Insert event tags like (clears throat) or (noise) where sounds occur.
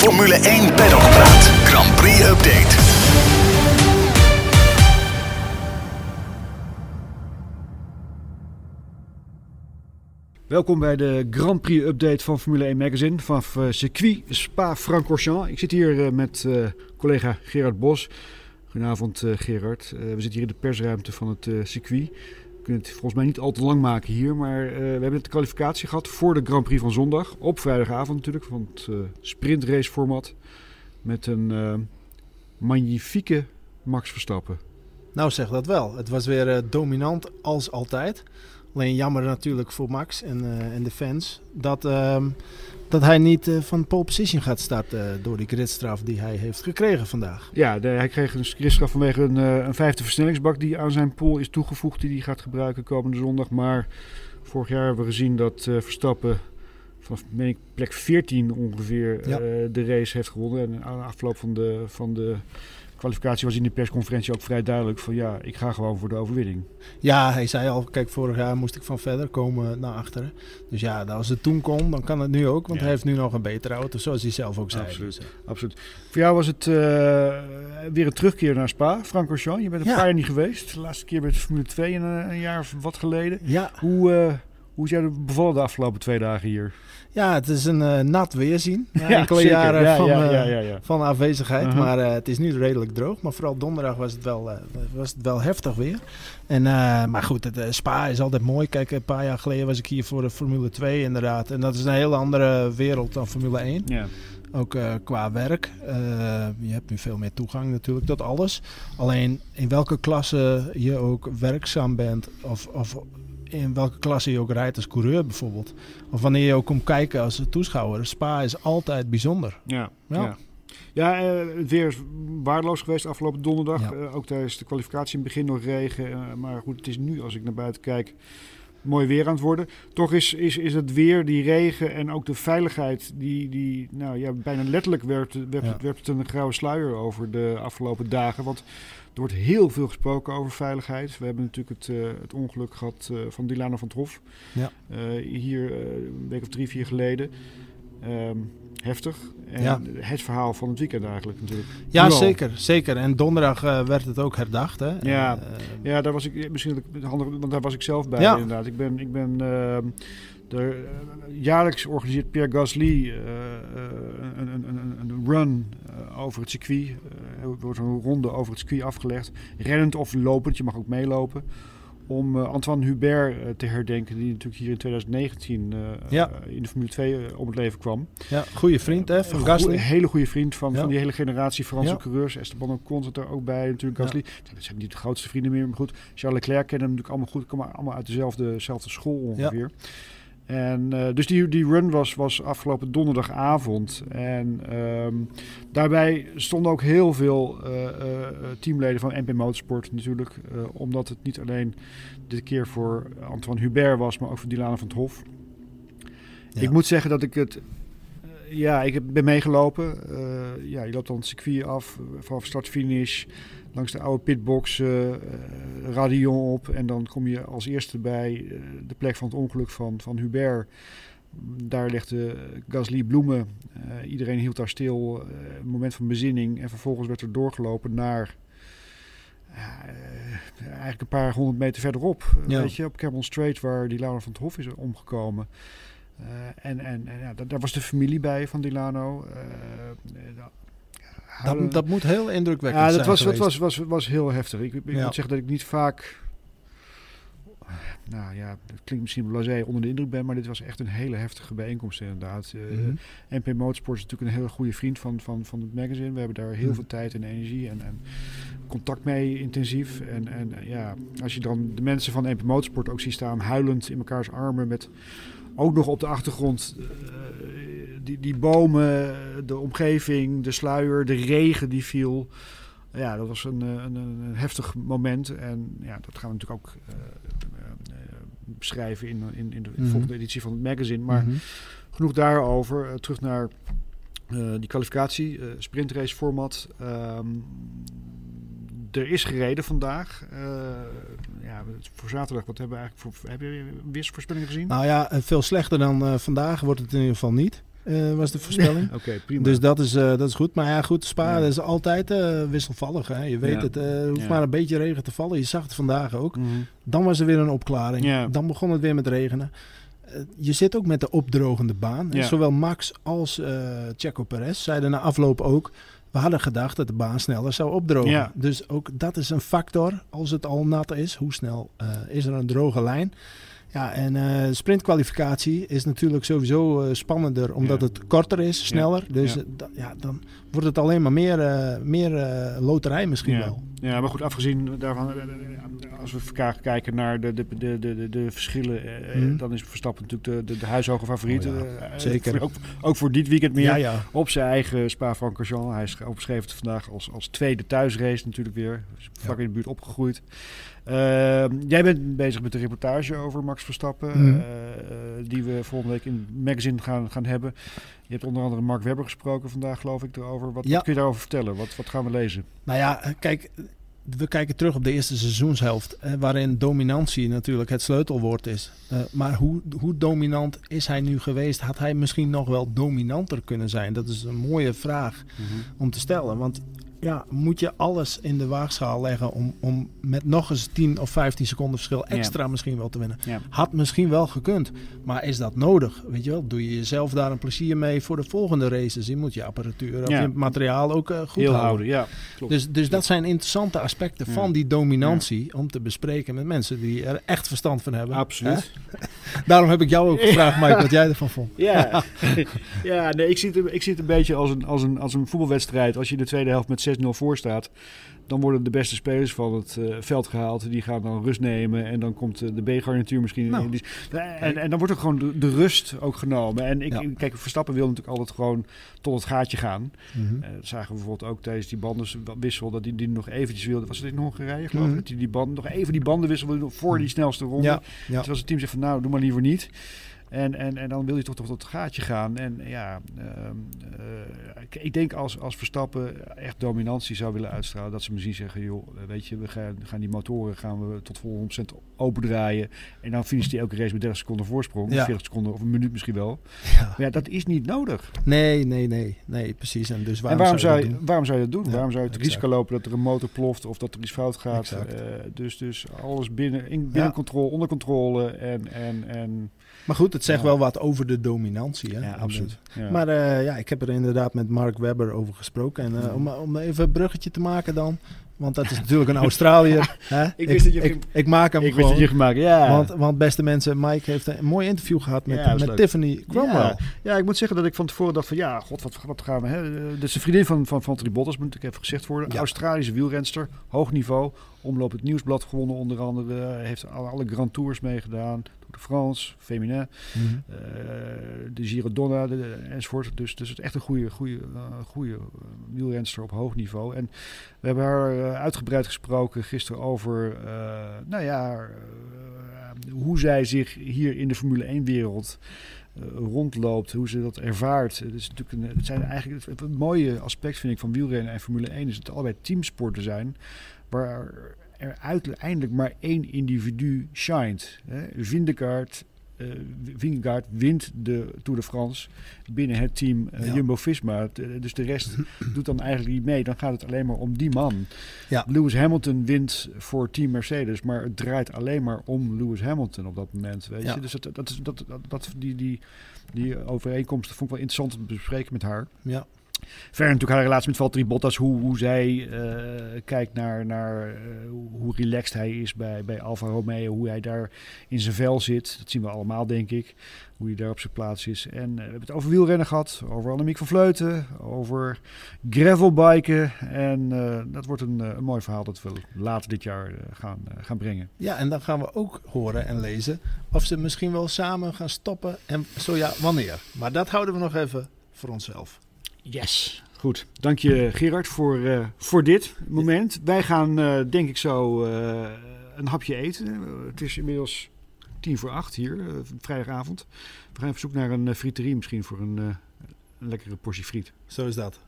Formule 1 Paddock Praat. Grand Prix Update. Welkom bij de Grand Prix update van Formule 1 Magazine vanaf uh, circuit Spa-Francorchamps. Ik zit hier uh, met uh, collega Gerard Bos. Goedenavond Gerard. we zitten hier in de persruimte van het circuit. Kunnen het volgens mij niet al te lang maken hier, maar we hebben net de kwalificatie gehad voor de Grand Prix van zondag. Op vrijdagavond natuurlijk, van het sprintrace format. Met een magnifieke Max Verstappen. Nou zeg dat wel. Het was weer dominant als altijd. Alleen jammer natuurlijk voor Max en, uh, en de fans dat, uh, dat hij niet uh, van pole position gaat starten door die gridstraf die hij heeft gekregen vandaag. Ja, de, hij kreeg een gridstraf vanwege een, een vijfde versnellingsbak die aan zijn pool is toegevoegd, die hij gaat gebruiken komende zondag. Maar vorig jaar hebben we gezien dat Verstappen vanaf ik, plek 14 ongeveer ja. de race heeft gewonnen. En aan de afloop van de, van de kwalificatie was in de persconferentie ook vrij duidelijk van ja, ik ga gewoon voor de overwinning. Ja, hij zei al, kijk, vorig jaar moest ik van verder komen naar achteren. Dus ja, als het toen kon, dan kan het nu ook, want ja. hij heeft nu nog een betere auto, zoals hij zelf ook zei. Absoluut. Dus, Absoluut. Voor jou was het uh, weer een terugkeer naar Spa, Francorchamps. Je bent een ja. paar jaar niet geweest. De laatste keer met Formule 2 een, een jaar of wat geleden. Ja. Hoe, uh, hoe is jij bevallen de afgelopen twee dagen hier? Ja, het is een uh, nat weerzien. (laughs) Ja, enkele zeker. jaren ja, van, ja, uh, van afwezigheid. Uh -huh. Maar uh, het is nu redelijk droog. Maar vooral donderdag was het wel, was het wel heftig weer. En, maar goed, het, Spa is altijd mooi. Kijk, een paar jaar geleden was ik hier voor de Formule 2 inderdaad. En dat is een hele andere wereld dan Formule 1. Ja. Ook qua werk. je hebt nu veel meer toegang natuurlijk tot alles. Alleen in welke klasse je ook werkzaam bent of, of in welke klasse je ook rijdt als coureur bijvoorbeeld. Of wanneer je ook komt kijken als toeschouwer. Spa is altijd bijzonder. Ja, ja. ja. ja uh, het weer is waardeloos geweest afgelopen donderdag. Ja. Uh, ook tijdens de kwalificatie in het begin nog regen. Uh, maar goed, het is nu als ik naar buiten kijk mooi weer aan het worden. Toch is, is, is het weer, die regen en ook de veiligheid, die, die nou ja, bijna letterlijk werd, ja. werd het een grauwe sluier over de afgelopen dagen. Want er wordt heel veel gesproken over veiligheid. We hebben natuurlijk het, uh, het ongeluk gehad uh, van Dilana van Trof. Ja. Uh, hier een week of drie, vier geleden. Um, heftig. En ja. het verhaal van het weekend eigenlijk natuurlijk. Ja, Dual. zeker, zeker. En donderdag werd het ook herdacht. Hè? Ja, ja, daar was ik misschien handig, want daar was ik zelf bij ja. inderdaad. Ik ben, ik ben ehm, de, jaarlijks organiseert Pierre Gasly een, een, een, een, run over het circuit. er wordt een ronde over het circuit afgelegd. Rennend of lopend, je mag ook meelopen. Om Antoine Hubert te herdenken, die natuurlijk hier in 2019 ja. in de Formule 2 om het leven kwam. Ja, goede vriend hè, van Gasly. Een hele goede vriend van, ja. van die hele generatie Franse coureurs. Esteban Ocon zat er ook bij, natuurlijk Gasly. Dat zijn niet de grootste vrienden meer, maar goed. Charles Leclerc kennen hem natuurlijk allemaal goed. Komen allemaal uit dezelfde, dezelfde school ongeveer. En uh, dus die, die run was, was afgelopen donderdagavond. En um, daarbij stonden ook heel veel uh, uh, teamleden van MP Motorsport natuurlijk. omdat het niet alleen dit keer voor Antoine Hubert was, maar ook voor Dilana van het Hof. Ja. Ik moet zeggen dat ik het... ja, ik ben meegelopen. ja, je loopt dan het circuit af, vanaf start-finish langs de oude pitbox uh, Radion op. En dan kom je als eerste bij uh, de plek van het ongeluk van, van Hubert. Daar legde Gasly bloemen. Uh, iedereen hield daar stil. een moment van bezinning. En vervolgens werd er doorgelopen naar... eigenlijk een paar honderd meter verderop. Ja. Weet je, op Cameron Strait waar Dilano van het Hof is omgekomen. En en, en ja, daar was de familie bij van Dilano. Dat, dat, moet heel indrukwekkend ja, dat zijn was, geweest. was, was, was heel heftig. Ik, ik ja. moet zeggen dat ik niet vaak... Nou ja, dat klinkt misschien blasé onder de indruk ben, maar dit was echt een hele heftige bijeenkomst inderdaad. Uh, mm -hmm. NP Motorsport is natuurlijk een hele goede vriend van, van, van het magazine. We hebben daar heel mm. veel tijd en energie en, en contact mee intensief. En, en ja, als je dan de mensen van NP Motorsport ook ziet staan huilend in mekaars armen met ook nog op de achtergrond uh, die, die bomen, de omgeving, de sluier, de regen die viel. Ja, dat was een, een, een heftig moment. En ja, dat gaan we natuurlijk ook uh, uh, beschrijven in, in, in de -hmm. volgende editie van het magazine. Maar -hmm. genoeg daarover. terug naar die kwalificatie, sprintrace format. Um, er is gereden vandaag. Uh, ja, voor zaterdag, wat hebben we eigenlijk voor. Heb je weersvoorspellingen gezien? Nou ja, veel slechter dan uh, vandaag wordt het in ieder geval niet. was de voorspelling. (laughs) Oké, prima. Dus dat is, dat is goed. Maar ja, goed, Spa is altijd wisselvallig. Hè? Je weet het, het hoeft maar een beetje regen te vallen. Je zag het vandaag ook. Mhm. Dan was er weer een opklaring. Dan begon het weer met regenen. je zit ook met de opdrogende baan. Zowel Max als Checo Perez zeiden na afloop ook we hadden gedacht dat de baan sneller zou opdrogen. Dus ook dat is een factor als het al nat is. Hoe snel uh, is er een droge lijn? Ja, en uh, sprintkwalificatie is natuurlijk sowieso uh, spannender omdat het korter is, sneller. Dus ja. ja. dan wordt het alleen maar meer, uh, meer loterij misschien wel. Ja, maar goed, afgezien daarvan, als we kijken naar de, de, de, de, de verschillen, mm. dan is Verstappen natuurlijk de, de, de huishoge favoriet. Oh Zeker. ook, ook, voor dit weekend meer op zijn eigen Spa-Francorchamps. Hij is opgeschreven vandaag als, als tweede thuisrace natuurlijk weer. Vlak in de buurt opgegroeid. Ehm, jij bent bezig met de reportage over Max Verstappen, mhm. eh, die we volgende week in het magazine gaan, gaan hebben. Je hebt onder andere Mark Webber gesproken vandaag, geloof ik, erover. Wat, wat kun je daarover vertellen? Wat, wat gaan we lezen? Nou ja, kijk, we kijken terug op de eerste seizoenshelft, eh, waarin dominantie natuurlijk het sleutelwoord is. Uh, maar hoe, hoe dominant is hij nu geweest? Had hij misschien nog wel dominanter kunnen zijn? Dat is een mooie vraag mhm. om te stellen. Want ja, moet je alles in de waagschaal leggen om, om met nog eens 10 of 15 seconden verschil extra misschien wel te winnen. Had misschien wel gekund, maar is dat nodig? Weet je wel, doe je jezelf daar een plezier mee voor de volgende races? Je moet je apparatuur of je materiaal ook uh, goed Heel houden. Ja, klopt. Dus, dus dat zijn interessante aspecten van die dominantie om te bespreken met mensen die er echt verstand van hebben. Absoluut. (laughs) Daarom heb ik jou ook gevraagd, Mike, wat jij ervan vond. Ja, (laughs) ja nee, ik, zie het, ik zie het een beetje als een, als, een, als een voetbalwedstrijd. Als je de tweede helft met 6-0 voor staat, dan worden de beste spelers van het uh, veld gehaald. Die gaan dan rust nemen en dan komt uh, de B-garnituur misschien. Nou. in. En, en dan wordt ook gewoon de, de, rust ook genomen. En ik, ja. kijk, Verstappen wil natuurlijk altijd gewoon tot het gaatje gaan. Mm -hmm. uh, dat zagen we bijvoorbeeld ook tijdens die bandenwissel, dat die, die nog eventjes wilde. Was het in Hongarije geloof ik? Mm -hmm. Dat die, die band, nog even die bandenwissel wilde voor die snelste ronde. Ja. Ja. Terwijl het team zegt van nou, doe maar liever niet. En, en, en dan wil je toch tot het gaatje gaan. En ja, uh, uh, ik denk als, als Verstappen echt dominantie zou willen uitstralen, dat ze misschien zeggen, joh, weet je, we gaan, gaan die motoren gaan we tot vol 100% opendraaien. En dan finish die elke race met 30 seconden voorsprong, ja. 40 seconden of een minuut misschien wel. (laughs) Ja. Maar ja, dat is niet nodig. Nee, nee, nee, nee, precies. En, dus waarom, en waarom zou, je, waarom zou je dat doen? Ja, waarom zou je het exact. risico lopen dat er een motor ploft of dat er iets fout gaat? Uh, dus, dus alles binnen, in, binnen controle, onder controle en, en, en maar goed, het zegt wel wat over de dominantie. Hè? Ja, absoluut. Maar uh, ja, ik heb er inderdaad met Mark Webber over gesproken. En uh, om, om even een bruggetje te maken dan. Want dat is natuurlijk een (laughs) Australiër. (laughs) Hè? ik, wist dat je ik, ik, maak hem ik gewoon. Wist dat je gemaakt, ja. Want, want beste mensen, Mike heeft een mooi interview gehad met, ja, met Tiffany Cromwell. Ja. ja. ik moet zeggen dat ik van tevoren dacht van ja, god, wat, wat gaan we... Hè? Dit is een vriendin van, van Valtteri Bottas, moet ik even gezegd worden. Australische wielrenster, hoog niveau. Omloop het Nieuwsblad gewonnen onder andere. Heeft alle, alle Grand Tours meegedaan. De France, Feminin, mm -hmm. uh, de Giro Donna de, enzovoort. Dus, dus het is echt een goede, goede, uh, goede wielrenster op hoog niveau. En we hebben haar uitgebreid gesproken gisteren over, nou ja, hoe zij zich hier in de Formule 1 wereld rondloopt, hoe ze dat ervaart. Het, is natuurlijk een, het zijn eigenlijk het, het, mooie aspect vind ik van wielrennen en Formule 1 is dat het allebei teamsporten zijn waar er uiteindelijk maar één individu shined. Vindegaard, uh, Vingegaard wint de Tour de France binnen het team uh, ja. Jumbo-Visma. Dus de rest (clears throat) doet dan eigenlijk niet mee. Dan gaat het alleen maar om die man. Ja. Lewis Hamilton wint voor team Mercedes, maar het draait alleen maar om Lewis Hamilton op dat moment. Weet je? Dus dat, dat, dat, dat, dat, die, die, die overeenkomsten vond ik wel interessant om te bespreken met haar. Ja. Verder natuurlijk haar relatie met Valtteri Bottas, hoe, hoe zij uh, kijkt naar, naar uh, hoe relaxed hij is bij, bij Alfa Romeo, hoe hij daar in zijn vel zit. Dat zien we allemaal, denk ik, hoe hij daar op zijn plaats is. En uh, we hebben het over wielrennen gehad, over Annemiek van Vleuten, over gravelbiken. En dat wordt een, een mooi verhaal dat we later dit jaar gaan, gaan brengen. Ja, en dan gaan we ook horen en lezen of ze misschien wel samen gaan stoppen. En zo ja, wanneer. Maar dat houden we nog even voor onszelf. Yes. Goed, dank je Gerard voor, uh, voor dit moment. Wij gaan uh, denk ik zo uh, een hapje eten. het is inmiddels tien voor acht hier, vrijdagavond. We gaan even zoek naar een friterie misschien voor een, een lekkere portie friet. Zo is dat.